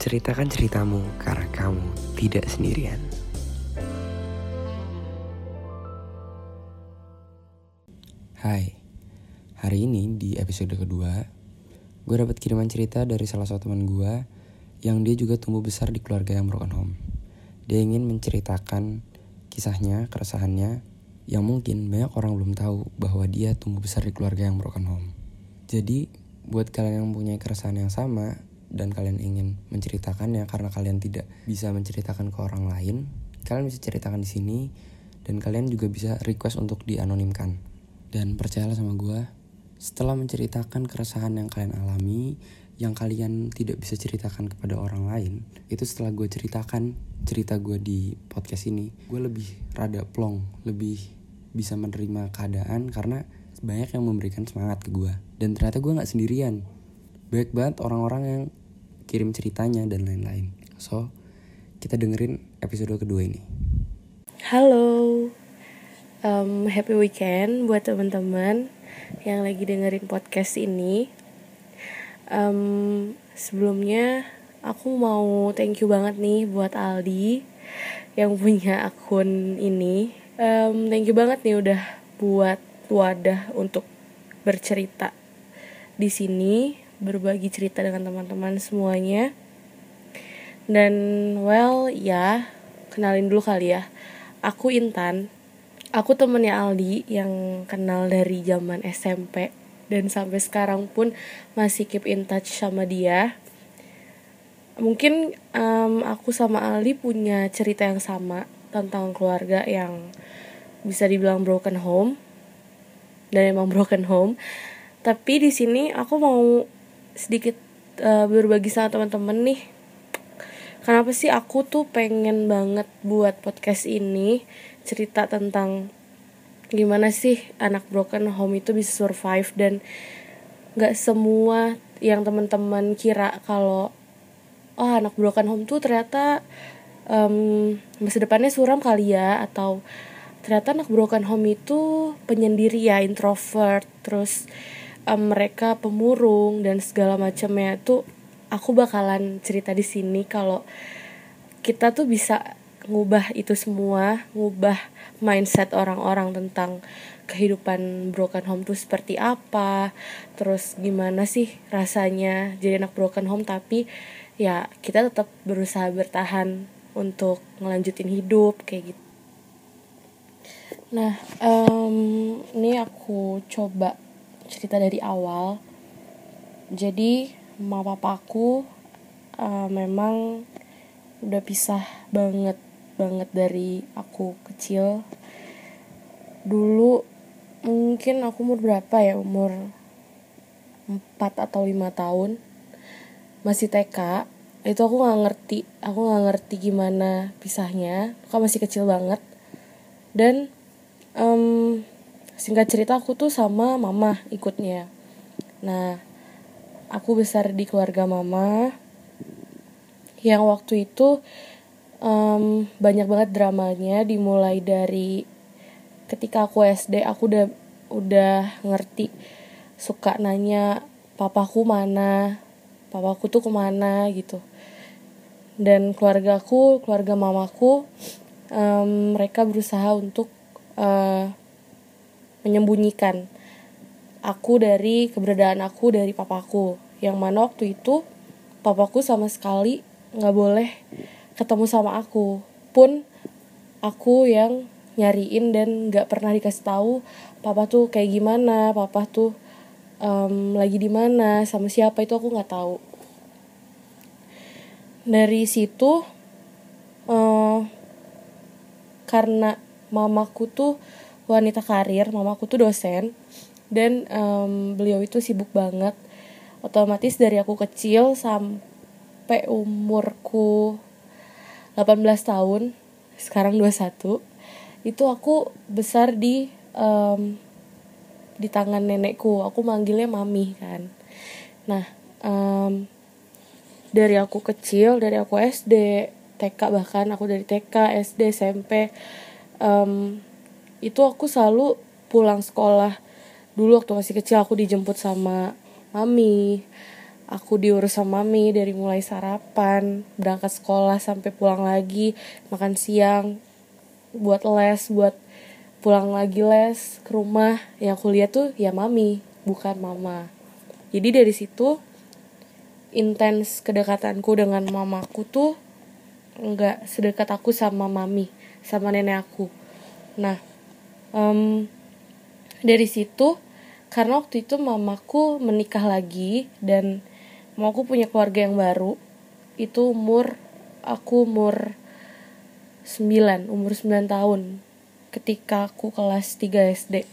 Ceritakan ceritamu karena kamu tidak sendirian. Hai, hari ini di episode kedua, gue dapat kiriman cerita dari salah satu teman gue yang dia juga tumbuh besar di keluarga yang broken home. Dia ingin menceritakan kisahnya, keresahannya, yang mungkin banyak orang belum tahu bahwa dia tumbuh besar di keluarga yang broken home. Jadi, buat kalian yang punya keresahan yang sama dan kalian ingin menceritakannya karena kalian tidak bisa menceritakan ke orang lain, kalian bisa ceritakan di sini dan kalian juga bisa request untuk dianonimkan. Dan percayalah sama gue, setelah menceritakan keresahan yang kalian alami, yang kalian tidak bisa ceritakan kepada orang lain, itu setelah gue ceritakan cerita gue di podcast ini, gue lebih rada plong, lebih bisa menerima keadaan karena banyak yang memberikan semangat ke gue. Dan ternyata gue gak sendirian. Banyak banget orang-orang yang kirim ceritanya dan lain-lain. So, kita dengerin episode kedua ini. Halo, um, happy weekend buat teman-teman yang lagi dengerin podcast ini. Um, sebelumnya aku mau thank you banget nih buat Aldi yang punya akun ini. Um, thank you banget nih udah buat wadah untuk bercerita di sini, berbagi cerita dengan teman-teman semuanya. Dan well ya, kenalin dulu kali ya. Aku Intan. Aku temennya Aldi yang kenal dari zaman SMP dan sampai sekarang pun masih keep in touch sama dia. Mungkin um, aku sama Aldi punya cerita yang sama tentang keluarga yang bisa dibilang broken home dan emang broken home. Tapi di sini aku mau sedikit uh, berbagi sama teman-teman nih. Kenapa sih aku tuh pengen banget buat podcast ini cerita tentang gimana sih anak broken home itu bisa survive dan nggak semua yang teman-teman kira kalau oh anak broken home tuh ternyata um, masa depannya suram kali ya atau ternyata anak broken home itu penyendiri ya introvert terus um, mereka pemurung dan segala macamnya tuh aku bakalan cerita di sini kalau kita tuh bisa ngubah itu semua, ngubah mindset orang-orang tentang kehidupan broken home tuh seperti apa, terus gimana sih rasanya jadi anak broken home tapi ya kita tetap berusaha bertahan untuk ngelanjutin hidup kayak gitu. Nah, um, ini aku coba cerita dari awal. Jadi, mama papaku uh, memang udah pisah banget banget dari aku kecil. Dulu mungkin aku umur berapa ya? Umur 4 atau 5 tahun. Masih TK itu aku nggak ngerti aku nggak ngerti gimana pisahnya. Aku masih kecil banget. Dan um, singkat cerita aku tuh sama mama ikutnya. Nah aku besar di keluarga mama yang waktu itu um, banyak banget dramanya dimulai dari ketika aku SD aku udah udah ngerti suka nanya papaku mana? Papaku tuh ke mana? gitu. Dan keluargaku keluarga mamaku um, mereka berusaha untuk uh, menyembunyikan aku dari keberadaan aku dari papaku. Yang mana waktu itu papaku sama sekali nggak boleh ketemu sama aku. Pun aku yang nyariin dan nggak pernah dikasih tahu papa tuh kayak gimana papa tuh um, lagi di mana sama siapa itu aku nggak tahu. Dari situ uh, karena mamaku tuh wanita karir mamaku tuh dosen. Dan um, beliau itu sibuk banget. Otomatis dari aku kecil sampai umurku 18 tahun sekarang 21 itu aku besar di um, di tangan nenekku. Aku manggilnya mami kan. Nah um, dari aku kecil dari aku SD TK bahkan aku dari TK SD SMP um, itu aku selalu pulang sekolah dulu waktu masih kecil aku dijemput sama mami. Aku diurus sama mami dari mulai sarapan berangkat sekolah sampai pulang lagi makan siang buat les buat pulang lagi les ke rumah. Yang aku lihat tuh ya mami bukan mama. Jadi dari situ intens kedekatanku dengan mamaku tuh nggak sedekat aku sama mami sama nenek aku. Nah um, dari situ karena waktu itu mamaku menikah lagi dan mamaku punya keluarga yang baru itu umur aku umur 9 umur 9 tahun ketika aku kelas 3 SD.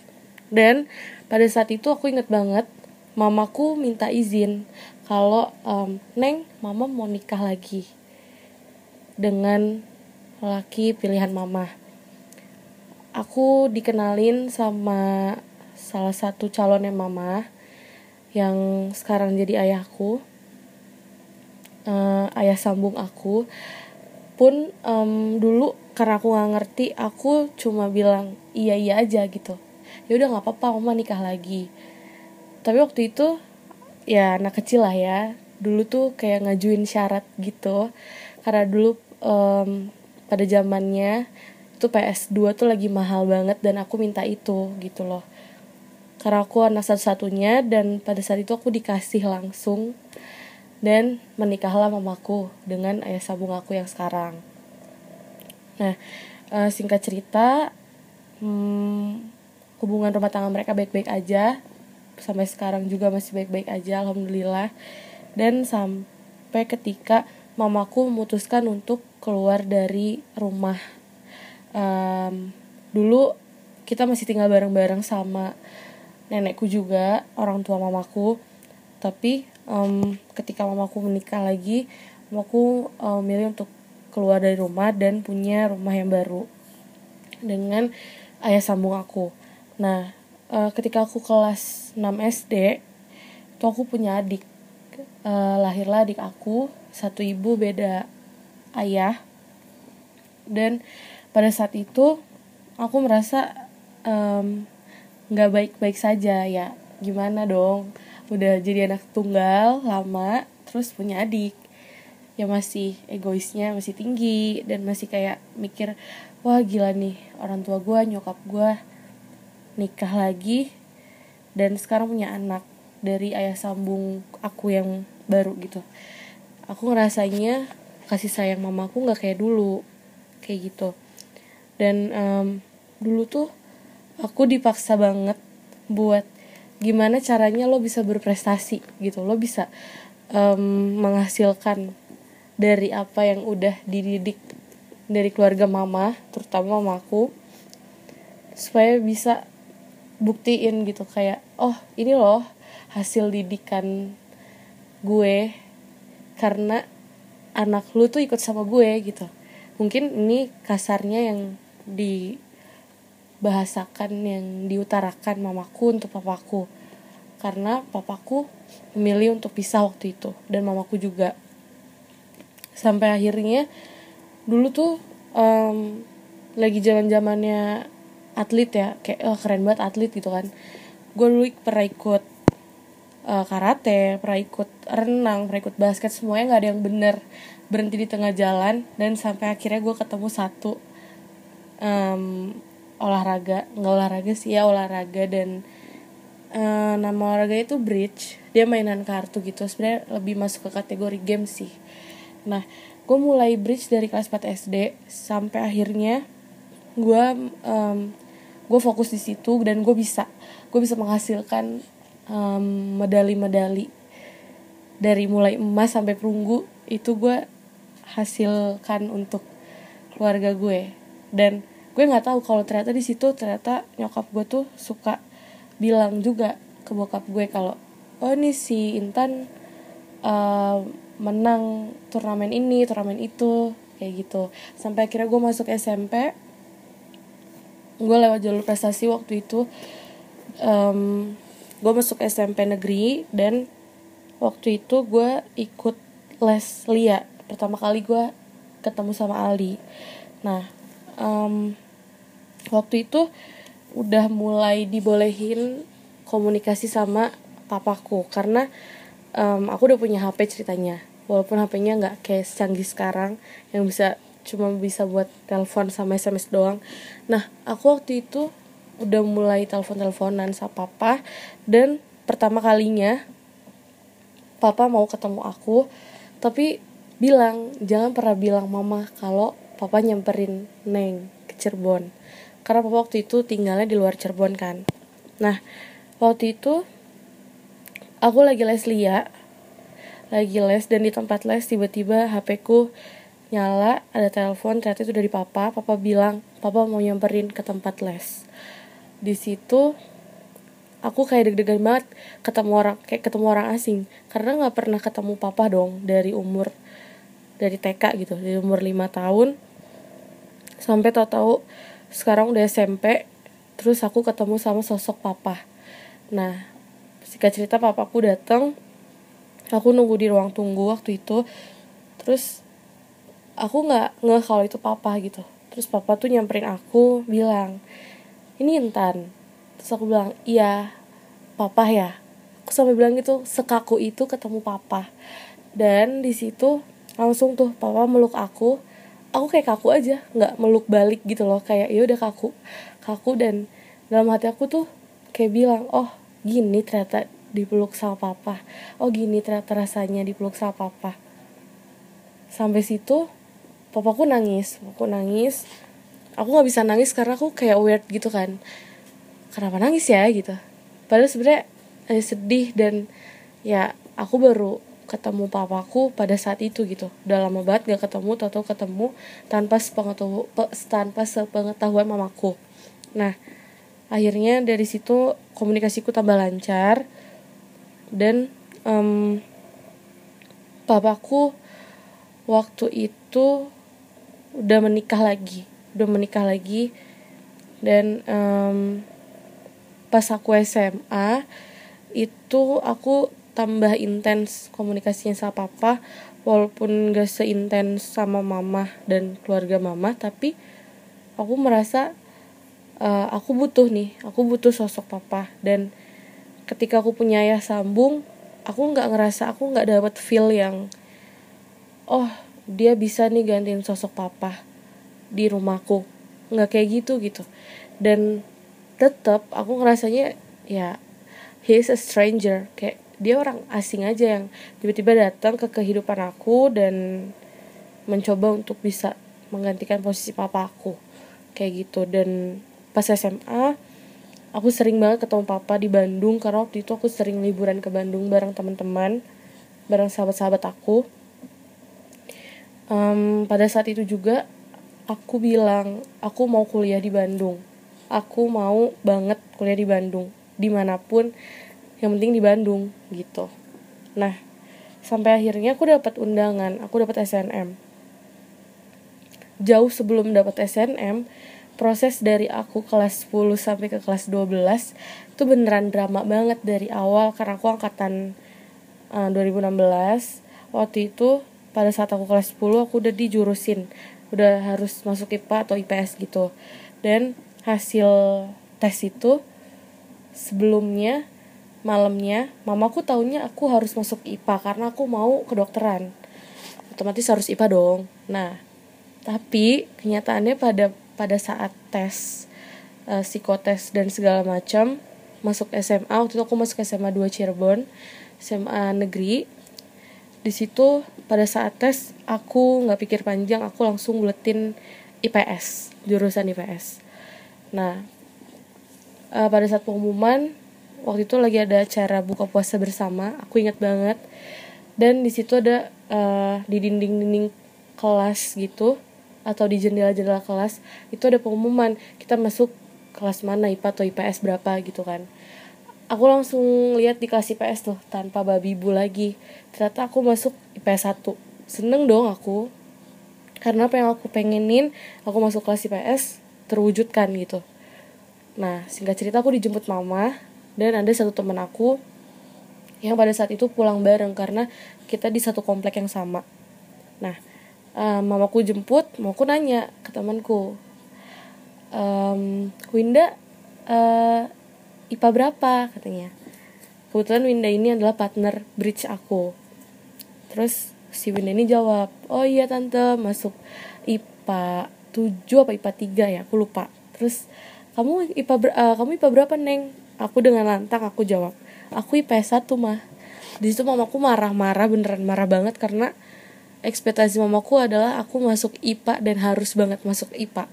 Dan pada saat itu aku inget banget mamaku minta izin kalau um, Neng, mama mau nikah lagi dengan laki pilihan mama. Aku dikenalin sama salah satu calonnya mama yang sekarang jadi ayahku, uh, ayah sambung aku. Pun um, dulu karena aku nggak ngerti aku cuma bilang iya iya aja gitu. Ya udah nggak apa-apa mama nikah lagi. Tapi waktu itu ya anak kecil lah ya dulu tuh kayak ngajuin syarat gitu. Karena dulu um, pada zamannya itu PS2 tuh lagi mahal banget dan aku minta itu gitu loh karena aku anak satu-satunya dan pada saat itu aku dikasih langsung dan menikahlah mamaku dengan ayah sabung aku yang sekarang Nah, uh, singkat cerita, hmm, hubungan rumah tangga mereka baik-baik aja. Sampai sekarang juga masih baik-baik aja, alhamdulillah. Dan sampai ketika mamaku memutuskan untuk keluar dari rumah. Um, dulu kita masih tinggal bareng-bareng sama nenekku juga, orang tua mamaku. Tapi um, ketika mamaku menikah lagi, mamaku um, milih untuk keluar dari rumah dan punya rumah yang baru dengan ayah sambung aku. Nah, uh, ketika aku kelas 6 SD, itu aku punya adik. Uh, lahirlah adik aku, satu ibu beda ayah. Dan pada saat itu aku merasa nggak um, baik-baik saja ya. Gimana dong? Udah jadi anak tunggal lama, terus punya adik ya masih egoisnya masih tinggi dan masih kayak mikir wah gila nih orang tua gue nyokap gue nikah lagi dan sekarang punya anak dari ayah sambung aku yang baru gitu aku ngerasanya kasih sayang mamaku nggak kayak dulu kayak gitu dan um, dulu tuh aku dipaksa banget buat gimana caranya lo bisa berprestasi gitu. Lo bisa um, menghasilkan dari apa yang udah dididik dari keluarga mama terutama mamaku supaya bisa buktiin gitu kayak oh ini loh hasil didikan gue karena anak lu tuh ikut sama gue gitu. Mungkin ini kasarnya yang dibahasakan yang diutarakan mamaku untuk papaku. Karena papaku memilih untuk pisah waktu itu dan mamaku juga. Sampai akhirnya dulu tuh um, lagi zaman zamannya atlet ya kayak oh, keren banget atlet gitu kan. Gue dulu pernah ikut uh, karate pernah ikut renang pernah ikut basket semuanya nggak ada yang bener. Berhenti di tengah jalan dan sampai akhirnya gue ketemu satu um, olahraga nggak olahraga sih ya olahraga dan uh, nama olahraga itu bridge. Dia mainan kartu gitu sebenarnya lebih masuk ke kategori game sih. Nah gue mulai bridge dari kelas 4 SD sampai akhirnya gue um, gue fokus di situ dan gue bisa gue bisa menghasilkan medali medali-medali dari mulai emas sampai perunggu. Itu gue hasilkan untuk keluarga gue dan gue nggak tahu kalau ternyata di situ ternyata nyokap gue tuh suka bilang juga ke bokap gue kalau oh ini si Intan uh, menang turnamen ini turnamen itu kayak gitu. Sampai akhirnya gue masuk SMP gue lewat jalur prestasi waktu itu um, gue masuk SMP negeri dan waktu itu gue ikut les lia pertama kali gue ketemu sama Ali nah um, waktu itu udah mulai dibolehin komunikasi sama papaku. Karena um, aku udah punya HP ceritanya. Walaupun HP-nya nggak kayak canggih sekarang yang bisa cuma bisa buat telepon sama SMS doang. Nah aku waktu itu udah mulai telepon-teleponan sama papa. Dan pertama kalinya papa mau ketemu aku. Tapi bilang jangan pernah bilang mama kalau papa nyamperin neng ke Cirebon. Karena papa waktu itu tinggalnya di luar Cirebon kan. Nah waktu itu aku lagi les lia. Lagi les dan di tempat les tiba-tiba HP ku nyala ada telepon ternyata itu dari papa. Papa bilang papa mau nyamperin ke tempat les. Di situ aku kayak deg-degan banget ketemu orang kayak ketemu orang asing. Karena nggak pernah ketemu papa dong dari umur dari TK gitu dari umur lima tahun sampai tahu-tahu sekarang udah SMP terus aku ketemu sama sosok papa. Nah singkat cerita papaku datang aku nunggu di ruang tunggu waktu itu. Terus aku nggak ngeh kalau itu papa gitu. Terus papa tuh nyamperin aku bilang ini Intan. Terus aku bilang iya papa ya. Aku sampai bilang gitu sekaku itu ketemu papa. Dan di situ langsung tuh papa meluk aku aku kayak kaku aja nggak meluk balik gitu loh kayak ya udah kaku kaku dan dalam hati aku tuh kayak bilang oh gini ternyata dipeluk sama papa oh gini ternyata rasanya dipeluk sama papa. Sampai situ papaku nangis papaku nangis. Aku nggak bisa nangis karena aku kayak weird gitu kan. Kenapa nangis ya? gitu. Padahal sebenarnya eh, sedih dan ya aku baru ketemu papaku pada saat itu gitu. Udah lama banget gak ketemu atau ketemu tanpa sepengetahuan tanpa sepengetahuan mamaku. Nah akhirnya dari situ komunikasiku tambah lancar dan um, papaku waktu itu udah menikah lagi udah menikah lagi dan um, pas aku SMA itu aku tambah intens komunikasinya sama papa walaupun gak seintens sama mama dan keluarga mama tapi aku merasa uh, aku butuh nih aku butuh sosok papa. Dan ketika aku punya ayah sambung aku nggak ngerasa aku nggak dapat feel yang oh dia bisa nih gantiin sosok papa di rumahku. Nggak kayak gitu gitu. Dan tetap aku ngerasanya ya he is a stranger. Kayak dia orang asing aja yang tiba-tiba datang ke kehidupan aku dan mencoba untuk bisa menggantikan posisi papa aku. Kayak gitu. Dan pas SMA aku sering banget ketemu papa di Bandung. Karena waktu itu aku sering liburan ke Bandung bareng teman-teman bareng sahabat-sahabat aku. Um, pada saat itu juga aku bilang aku mau kuliah di Bandung. Aku mau banget kuliah di Bandung. Di mana pun yang penting di Bandung gitu. Nah sampai akhirnya aku dapat undangan aku dapat SNM jauh sebelum dapat SNM proses dari aku kelas 10 sampai ke kelas 12 itu beneran drama banget dari awal karena aku angkatan uh, eh, 2016 waktu itu pada saat aku kelas 10 aku udah dijurusin udah harus masuk IPA atau IPS gitu. Dan hasil tes itu sebelumnya malamnya mamaku tahunya aku harus masuk IPA karena aku mau kedokteran. Otomatis harus IPA dong. Nah tapi kenyataannya pada pada saat tes uh, psikotes dan segala macam masuk SMA waktu itu aku masuk SMA 2 Cirebon SMA negeri. Di situ pada saat tes aku nggak pikir panjang aku langsung buletin IPS jurusan IPS nah uh, pada saat pengumuman waktu itu lagi ada acara buka puasa bersama aku ingat banget. Dan di situ ada uh, di dinding-dinding kelas gitu atau di jendela-jendela kelas itu ada pengumuman kita masuk kelas mana IPA atau IPS berapa gitu kan. Aku langsung lihat di kelas IPS tuh tanpa babi bu lagi. Ternyata aku masuk IPS 1 seneng dong aku. Karena apa yang aku pengenin aku masuk kelas IPS terwujudkan gitu. Nah singkat cerita aku dijemput mama dan ada satu temen aku yang pada saat itu pulang bareng karena kita di satu komplek yang sama. Nah uh, mamaku jemput mamaku nanya ke temanku um, Winda uh, IPA berapa? katanya. Kebetulan Winda ini adalah partner bridge aku. Terus si Winda ini jawab oh iya tante masuk IPA 7 apa IPA 3 ya aku lupa. Terus kamu IPA ber, uh, kamu IPA berapa neng aku dengan lantang aku jawab aku IPA 1 mah di situ mamaku marah-marah beneran marah banget karena ekspektasi mamaku adalah aku masuk IPA dan harus banget masuk IPA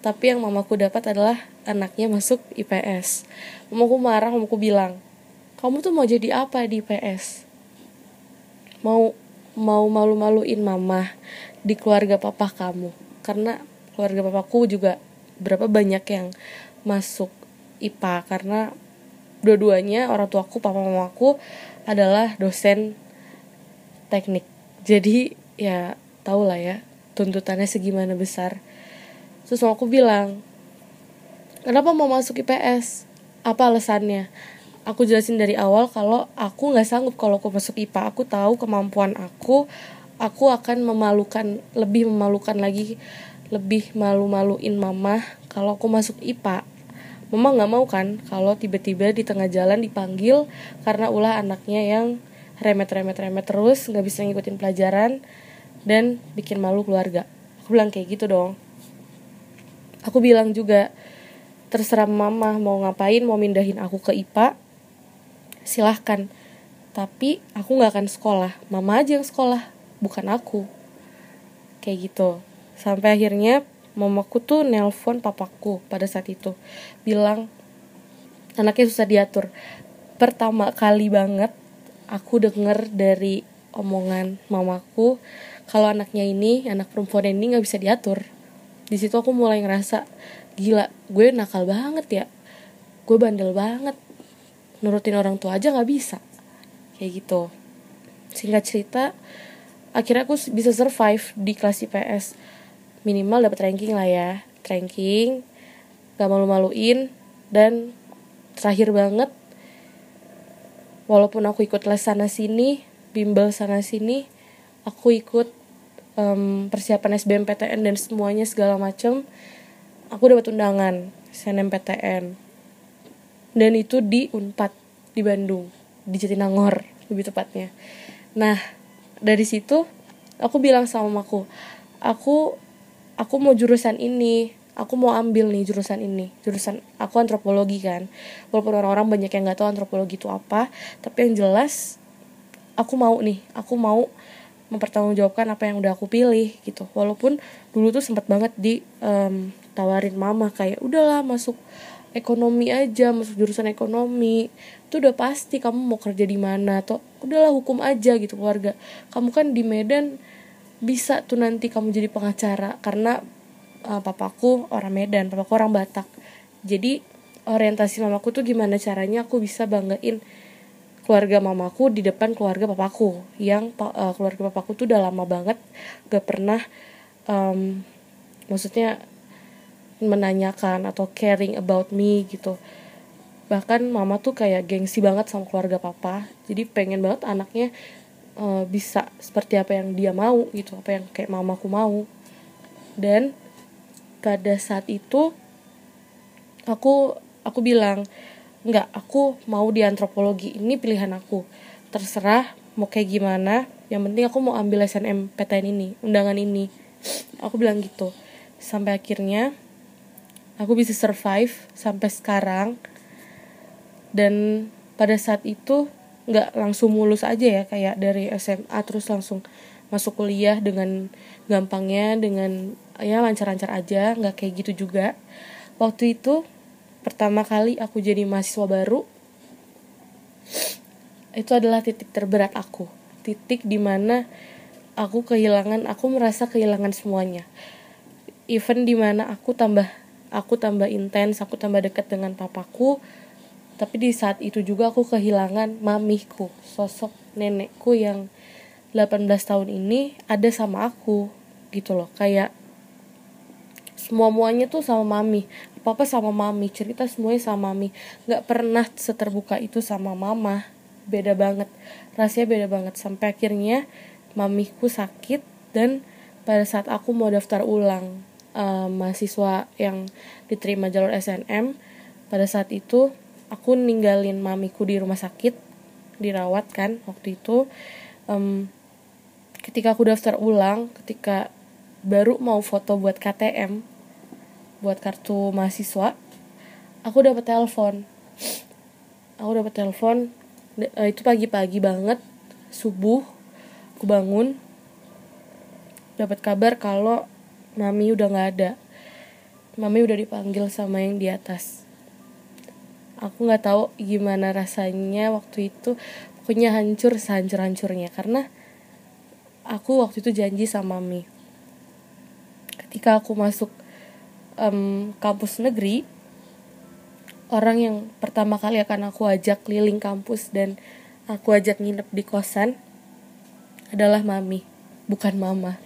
tapi yang mamaku dapat adalah anaknya masuk IPS mamaku marah mamaku bilang kamu tuh mau jadi apa di IPS mau mau malu-maluin mama di keluarga papa kamu. Karena keluarga papaku juga berapa banyak yang masuk IPA karena dua-duanya orang tuaku papa mamaku adalah dosen teknik. Jadi ya tau lah ya tuntutannya segimana besar. Terus aku bilang kenapa mau masuk IPS apa alasannya? Aku jelasin dari awal kalau aku nggak sanggup kalau aku masuk IPA aku tahu kemampuan aku. Aku akan memalukan lebih memalukan lagi lebih malu-maluin mama kalau aku masuk IPA Mama nggak mau kan kalau tiba-tiba di tengah jalan dipanggil karena ulah anaknya yang remet-remet-remet terus nggak bisa ngikutin pelajaran dan bikin malu keluarga. Aku bilang kayak gitu dong. Aku bilang juga terserah mama mau ngapain mau mindahin aku ke IPA silahkan tapi aku nggak akan sekolah mama aja yang sekolah bukan aku kayak gitu sampai akhirnya mamaku tuh nelpon papaku pada saat itu. Bilang anaknya susah diatur. Pertama kali banget aku denger dari omongan mamaku kalau anaknya ini anak perempuan ini nggak bisa diatur. Di situ aku mulai ngerasa gila gue nakal banget ya. Gue bandel banget. Nurutin orang tua aja nggak bisa. Kayak gitu. Singkat cerita akhirnya aku bisa survive di kelas IPS minimal dapat ranking lah ya. Ranking gak malu-maluin dan terakhir banget walaupun aku ikut les sana sini bimbel sana sini aku ikut um, persiapan SBMPTN dan semuanya segala macem aku dapat undangan SNMPTN dan itu di Unpad di Bandung di Jatinangor lebih tepatnya. Nah dari situ aku bilang sama mamaku aku aku mau jurusan ini aku mau ambil nih jurusan ini jurusan aku antropologi kan. Walaupun orang-orang banyak yang nggak tahu antropologi itu apa tapi yang jelas aku mau nih aku mau mempertanggungjawabkan apa yang udah aku pilih gitu. Walaupun dulu tuh sempat banget di um, tawarin mama kayak udahlah masuk ekonomi aja masuk jurusan ekonomi. Itu udah pasti kamu mau kerja di mana? Atau udahlah hukum aja gitu keluarga. Kamu kan di Medan bisa tuh nanti kamu jadi pengacara karena uh, papaku orang Medan papaku orang Batak. Jadi orientasi mamaku tuh gimana caranya aku bisa banggain keluarga mamaku di depan keluarga papaku yang uh, keluarga papaku tuh udah lama banget gak pernah um, maksudnya menanyakan atau caring about me gitu. Bahkan mama tuh kayak gengsi banget sama keluarga papa. Jadi pengen banget anaknya uh, bisa seperti apa yang dia mau gitu apa yang kayak mamaku mau. Dan pada saat itu aku aku bilang nggak aku mau di antropologi ini pilihan aku. Terserah mau kayak gimana yang penting aku mau ambil SNMPTN ini undangan ini. Aku bilang gitu. Sampai akhirnya aku bisa survive sampai sekarang. Dan pada saat itu nggak langsung mulus aja ya kayak dari SMA terus langsung masuk kuliah dengan gampangnya dengan ya lancar-lancar aja nggak kayak gitu juga. Waktu itu pertama kali aku jadi mahasiswa baru itu adalah titik terberat aku. Titik di mana aku kehilangan aku merasa kehilangan semuanya. Even di mana aku tambah aku tambah intens aku tambah dekat dengan papaku tapi di saat itu juga aku kehilangan mamiku sosok nenekku yang 18 tahun ini ada sama aku gitu loh. Kayak semua muanya tuh sama mami. Apa apa sama mami cerita semuanya sama mami. Nggak pernah seterbuka itu sama mama. Beda banget. Rasanya beda banget. Sampai akhirnya mamiku sakit dan pada saat aku mau daftar ulang uh, mahasiswa yang diterima jalur SNM pada saat itu aku ninggalin mamiku di rumah sakit dirawat kan waktu itu. Um, ketika aku daftar ulang ketika baru mau foto buat KTM buat kartu mahasiswa aku dapat telepon. Aku dapat telepon eh, itu pagi-pagi banget subuh aku bangun dapat kabar kalau mami udah nggak ada. Mami udah dipanggil sama yang di atas aku nggak tahu gimana rasanya waktu itu. Pokoknya hancur sehancur hancurnya karena aku waktu itu janji sama mami. Ketika aku masuk um, kampus negeri orang yang pertama kali akan aku ajak keliling kampus dan aku ajak nginep di kosan adalah mami bukan mama.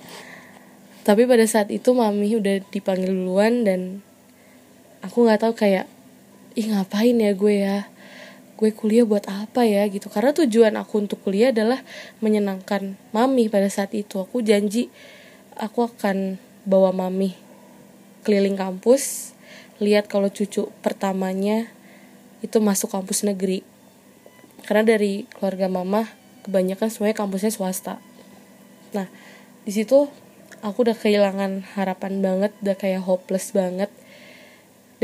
Tapi pada saat itu mami udah dipanggil duluan dan aku nggak tahu kayak ih ngapain ya gue ya? Gue kuliah buat apa ya gitu. Karena tujuan aku untuk kuliah adalah menyenangkan mami pada saat itu. Aku janji aku akan bawa mami keliling kampus lihat kalau cucu pertamanya itu masuk kampus negeri. Karena dari keluarga mama kebanyakan semuanya kampusnya swasta. Nah di situ aku udah kehilangan harapan banget udah kayak hopeless banget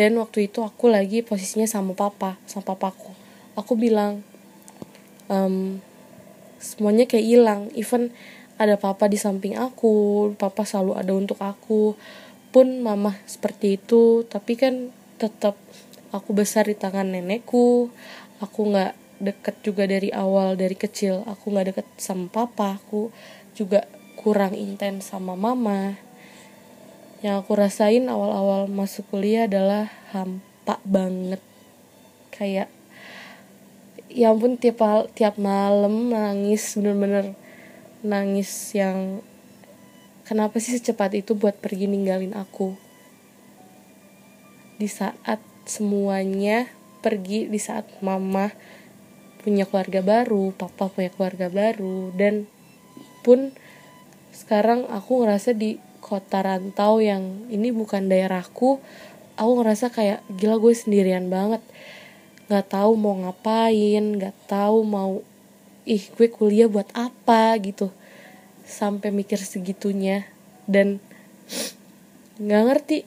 dan waktu itu aku lagi posisinya sama papa sama papaku. Aku bilang um, semuanya kayak hilang. Even ada papa di samping aku papa selalu ada untuk aku. Pun mama seperti itu tapi kan tetap aku besar di tangan nenekku. Aku nggak deket juga dari awal dari kecil. Aku nggak deket sama papa aku juga kurang intens sama mama yang aku rasain awal-awal masuk kuliah adalah hampa banget. Kayak ya ampun tiap tiap malam nangis bener-bener nangis yang kenapa sih secepat itu buat pergi ninggalin aku? Di saat semuanya pergi di saat mama punya keluarga baru papa punya keluarga baru dan pun sekarang aku ngerasa di kota rantau yang ini bukan daerahku aku ngerasa kayak gila gue sendirian banget. Nggak tahu mau ngapain nggak tahu mau ih gue kuliah buat apa gitu. Sampai mikir segitunya. Dan nggak ngerti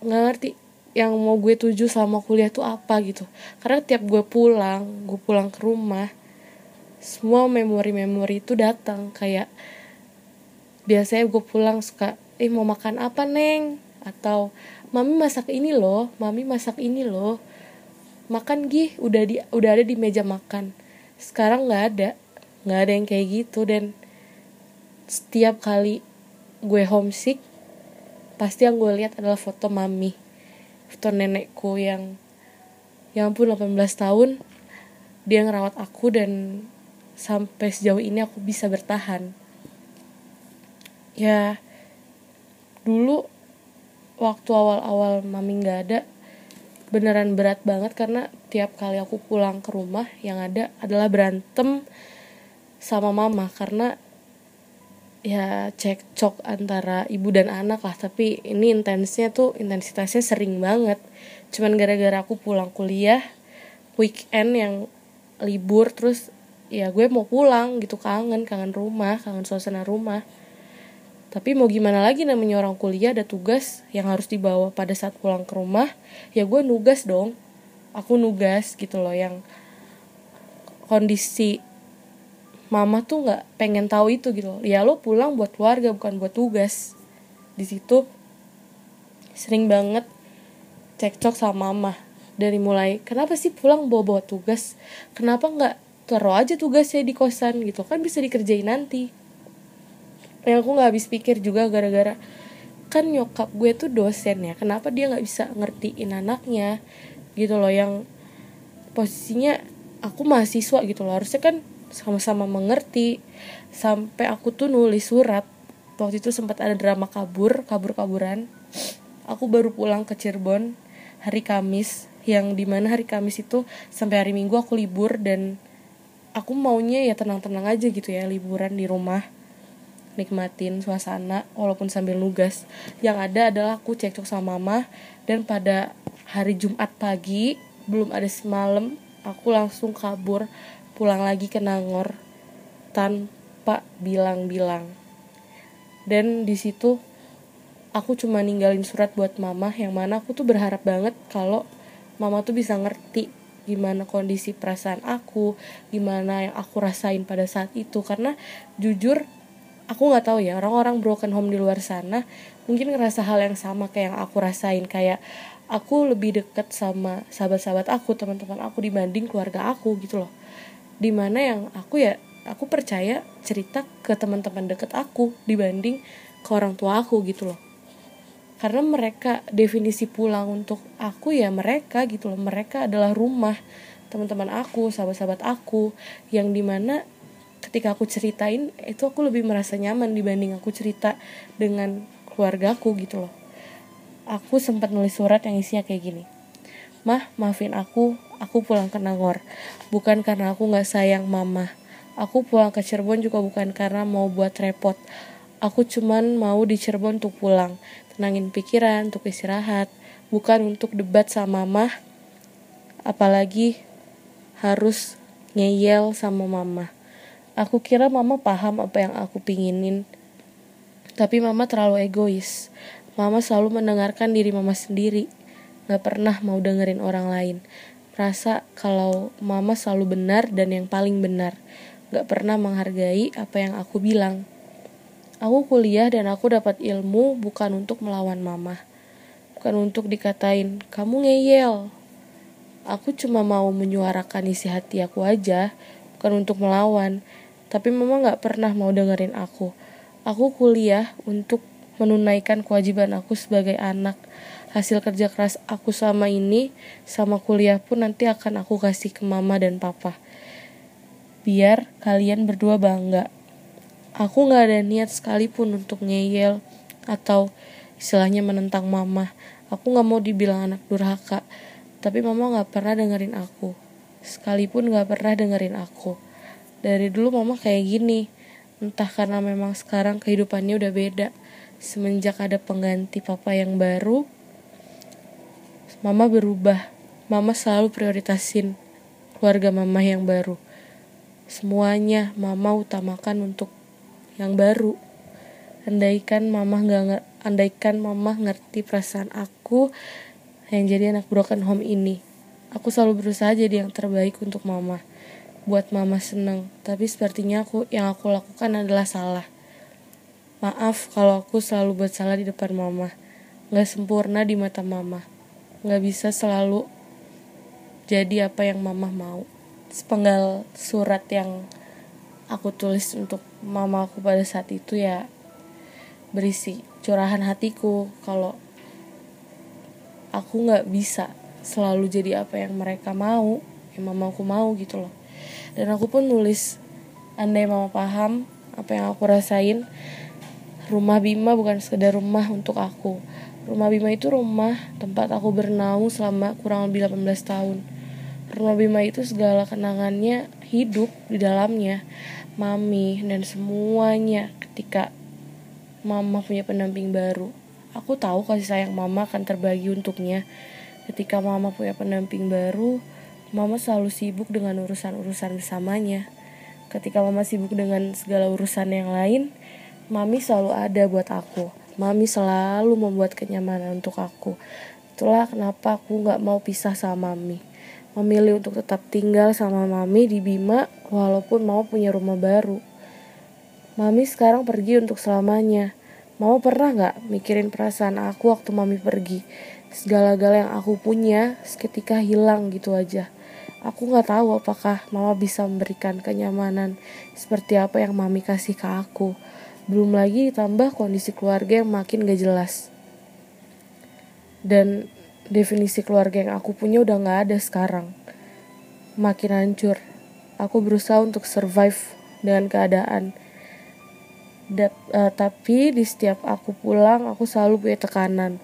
nggak ngerti yang mau gue tuju selama kuliah tuh apa gitu. Karena tiap gue pulang gue pulang ke rumah semua memori-memori itu datang. Kayak biasanya gue pulang suka eh mau makan apa neng? Atau mami masak ini loh mami masak ini loh. Makan gih udah di udah ada di meja makan. Sekarang nggak ada nggak ada yang kayak gitu dan setiap kali gue homesick pasti yang gue lihat adalah foto mami foto nenekku yang yang pun 18 tahun dia ngerawat aku dan sampai sejauh ini aku bisa bertahan. Ya dulu waktu awal-awal mami nggak ada beneran berat banget karena tiap kali aku pulang ke rumah yang ada adalah berantem sama mama karena ya cekcok antara ibu dan anak lah. Tapi ini intensnya tuh intensitasnya sering banget. Cuman gara-gara aku pulang kuliah weekend yang libur terus ya gue mau pulang gitu kangen kangen rumah kangen suasana rumah tapi mau gimana lagi namanya orang kuliah ada tugas yang harus dibawa pada saat pulang ke rumah ya gue nugas dong. Aku nugas gitu loh yang kondisi mama tuh nggak pengen tahu itu gitu loh. ya lo pulang buat keluarga bukan buat tugas. Di situ sering banget cekcok sama mama dari mulai kenapa sih pulang bawa bawa tugas? Kenapa nggak taruh aja tugasnya di kosan? Gitu. Kan bisa dikerjain nanti yang aku nggak habis pikir juga gara-gara kan nyokap gue tuh dosen ya kenapa dia nggak bisa ngertiin anaknya gitu loh yang posisinya aku mahasiswa gitu loh. Harusnya kan sama-sama mengerti sampai aku tuh nulis surat waktu itu sempat ada drama kabur kabur-kaburan. Aku baru pulang ke Cirebon hari Kamis yang di mana hari Kamis itu sampai hari Minggu aku libur dan aku maunya ya tenang-tenang aja gitu ya liburan di rumah nikmatin suasana walaupun sambil nugas yang ada adalah aku cekcok sama mama dan pada hari Jumat pagi belum ada semalam aku langsung kabur pulang lagi ke Nangor tanpa bilang-bilang. Dan di situ aku cuma ninggalin surat buat mama yang mana aku tuh berharap banget kalau mama tuh bisa ngerti gimana kondisi perasaan aku, gimana yang aku rasain pada saat itu karena jujur aku nggak tahu ya orang-orang broken home di luar sana mungkin ngerasa hal yang sama kayak yang aku rasain. Kayak aku lebih deket sama sahabat-sahabat aku teman-teman aku dibanding keluarga aku gitu loh. Di mana yang aku ya aku percaya cerita ke teman-teman deket aku dibanding ke orang tua aku gitu loh. Karena mereka definisi pulang untuk aku ya mereka gitu loh. Mereka adalah rumah teman-teman aku sahabat-sahabat aku yang di mana ketika aku ceritain itu aku lebih merasa nyaman dibanding aku cerita dengan keluarga aku gitu loh aku sempat nulis surat yang isinya kayak gini. Mah, maafin aku, aku pulang ke Nangor. Bukan karena aku gak sayang mama. Aku pulang ke Cirebon juga bukan karena mau buat repot. Aku cuman mau di Cirebon untuk pulang. Tenangin pikiran, untuk istirahat. Bukan untuk debat sama mama. Apalagi harus ngeyel sama mama. Aku kira mama paham apa yang aku pinginin. Tapi mama terlalu egois. Mama selalu mendengarkan diri mama sendiri, gak pernah mau dengerin orang lain. Rasa kalau mama selalu benar dan yang paling benar, gak pernah menghargai apa yang aku bilang. Aku kuliah dan aku dapat ilmu bukan untuk melawan mama. Bukan untuk dikatain, kamu ngeyel. Aku cuma mau menyuarakan isi hati aku aja, bukan untuk melawan. Tapi mama gak pernah mau dengerin aku. Aku kuliah untuk menunaikan kewajiban aku sebagai anak. Hasil kerja keras aku sama ini, sama kuliah pun nanti akan aku kasih ke mama dan papa. Biar kalian berdua bangga. Aku gak ada niat sekalipun untuk ngeyel atau istilahnya menentang mama. Aku gak mau dibilang anak durhaka, tapi mama gak pernah dengerin aku. Sekalipun gak pernah dengerin aku. Dari dulu mama kayak gini, entah karena memang sekarang kehidupannya udah beda. Semenjak ada pengganti papa yang baru mama berubah. Mama selalu prioritasin keluarga mama yang baru. Semuanya mama utamakan untuk yang baru. Andaikan mama nggak andaikan mama ngerti perasaan aku yang jadi anak broken home ini aku selalu berusaha jadi yang terbaik untuk mama buat mama seneng tapi sepertinya aku yang aku lakukan adalah salah Maaf kalau aku selalu buat salah di depan mama. Gak sempurna di mata mama. Gak bisa selalu jadi apa yang mama mau. Sepenggal surat yang aku tulis untuk mama aku pada saat itu ya berisi curahan hatiku kalau aku gak bisa selalu jadi apa yang mereka mau, yang mama aku mau gitu loh. Dan aku pun nulis andai mama paham apa yang aku rasain Rumah Bima bukan sekedar rumah untuk aku. Rumah Bima itu rumah tempat aku bernaung selama kurang lebih 18 tahun. Rumah Bima itu segala kenangannya hidup di dalamnya. Mami dan semuanya ketika mama punya pendamping baru. Aku tahu kasih sayang mama akan terbagi untuknya. Ketika mama punya pendamping baru, mama selalu sibuk dengan urusan-urusan bersamanya. Ketika mama sibuk dengan segala urusan yang lain, Mami selalu ada buat aku. Mami selalu membuat kenyamanan untuk aku. Itulah kenapa aku gak mau pisah sama Mami. Memilih untuk tetap tinggal sama Mami di Bima walaupun mau punya rumah baru. Mami sekarang pergi untuk selamanya. Mau pernah gak mikirin perasaan aku waktu Mami pergi? Segala-gala yang aku punya seketika hilang gitu aja. Aku gak tahu apakah Mama bisa memberikan kenyamanan seperti apa yang Mami kasih ke aku. Belum lagi ditambah kondisi keluarga yang makin gak jelas. Dan definisi keluarga yang aku punya udah gak ada sekarang. Makin hancur. Aku berusaha untuk survive dengan keadaan. Da, uh, tapi di setiap aku pulang, aku selalu punya tekanan.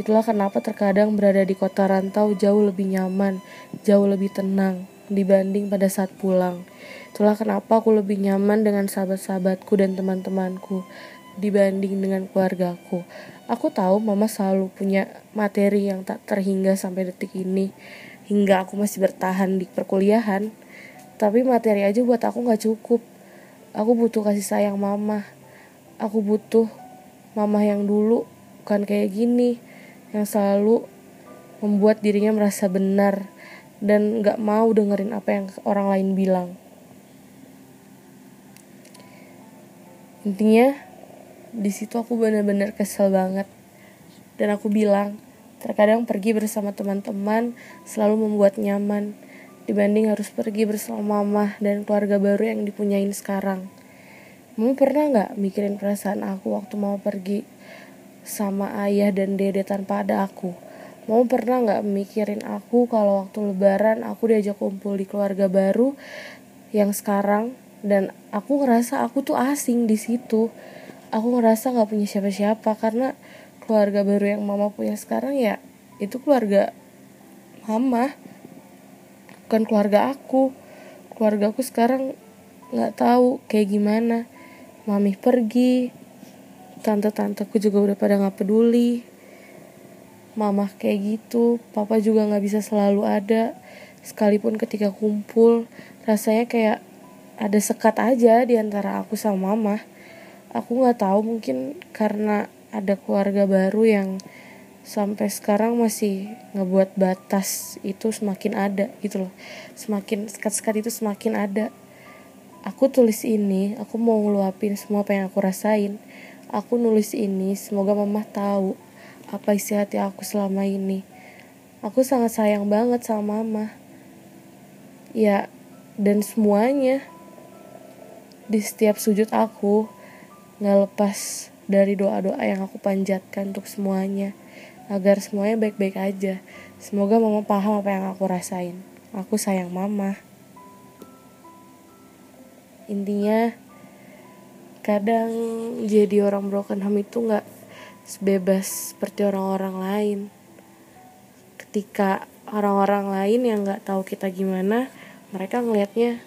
Itulah kenapa terkadang berada di kota rantau jauh lebih nyaman, jauh lebih tenang dibanding pada saat pulang. Itulah kenapa aku lebih nyaman dengan sahabat-sahabatku dan teman-temanku dibanding dengan keluargaku. Aku tahu mama selalu punya materi yang tak terhingga sampai detik ini, hingga aku masih bertahan di perkuliahan. tapi materi aja buat aku nggak cukup aku butuh kasih sayang mama aku butuh mama yang dulu bukan kayak gini yang selalu membuat dirinya merasa benar dan nggak mau dengerin apa yang orang lain bilang. Intinya di situ aku benar-benar kesel banget. Dan aku bilang terkadang pergi bersama teman-teman selalu membuat nyaman dibanding harus pergi bersama mama dan keluarga baru yang dipunyain sekarang. Mama pernah nggak mikirin perasaan aku waktu mau pergi sama ayah dan dede tanpa ada aku? Mama pernah nggak mikirin aku kalau waktu lebaran aku diajak kumpul di keluarga baru yang sekarang dan aku ngerasa aku tuh asing di situ. Aku ngerasa nggak punya siapa-siapa karena keluarga baru yang mama punya sekarang ya itu keluarga mama bukan keluarga aku keluarga aku sekarang nggak tahu kayak gimana mami pergi tante-tanteku juga udah pada nggak peduli. Mama kayak gitu papa juga nggak bisa selalu ada. Sekalipun ketika kumpul rasanya kayak ada sekat aja di antara aku sama mama. Aku nggak tahu mungkin karena ada keluarga baru yang sampai sekarang masih ngebuat batas itu semakin ada gitu loh. Semakin sekat-sekat itu semakin ada. Aku tulis ini aku mau ngeluapin semua apa yang aku rasain aku nulis ini semoga mama tahu apa isi hati aku selama ini aku sangat sayang banget sama mama ya dan semuanya di setiap sujud aku nggak lepas dari doa-doa yang aku panjatkan untuk semuanya agar semuanya baik-baik aja. Semoga mama paham apa yang aku rasain. Aku sayang mama. Intinya kadang jadi orang broken home itu nggak sebebas seperti orang-orang lain. Ketika orang-orang lain yang nggak tahu kita gimana, mereka ngelihatnya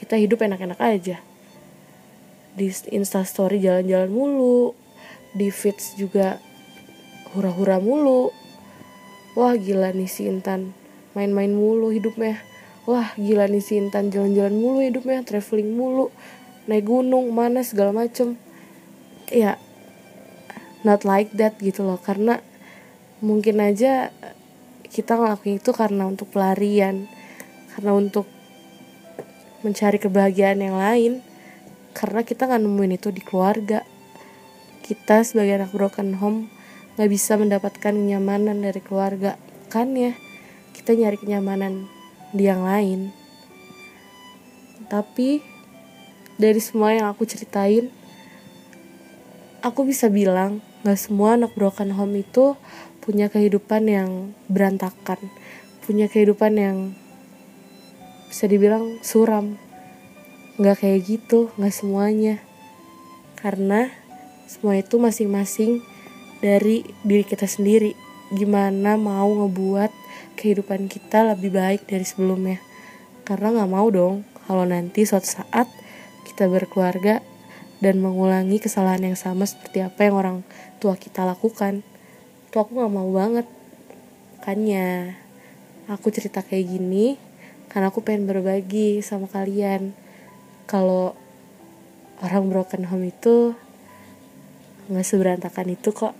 kita hidup enak-enak aja. Di instastory jalan-jalan mulu di feeds juga hura-hura mulu. Wah gila nih si Intan main-main mulu hidupnya. Wah gila nih si Intan jalan-jalan mulu hidupnya traveling mulu naik gunung mana segala macem. Ya not like that gitu loh. Karena mungkin aja kita ngelakuin itu karena untuk pelarian karena untuk mencari kebahagiaan yang lain. Karena kita nggak nemuin itu di keluarga. Kita sebagai anak broken home nggak bisa mendapatkan kenyamanan dari keluarga. Kan ya kita nyari kenyamanan di yang lain. Tapi dari semua yang aku ceritain aku bisa bilang nggak semua anak broken home itu punya kehidupan yang berantakan punya kehidupan yang bisa dibilang suram. Nggak kayak gitu nggak semuanya. Karena semua itu masing-masing dari diri kita sendiri. Gimana mau ngebuat kehidupan kita lebih baik dari sebelumnya? Karena nggak mau dong kalau nanti suatu saat kita berkeluarga dan mengulangi kesalahan yang sama seperti apa yang orang tua kita lakukan. Itu aku nggak mau banget. Makanya aku cerita kayak gini karena aku pengen berbagi sama kalian. Kalau orang broken home itu nggak seberantakan itu kok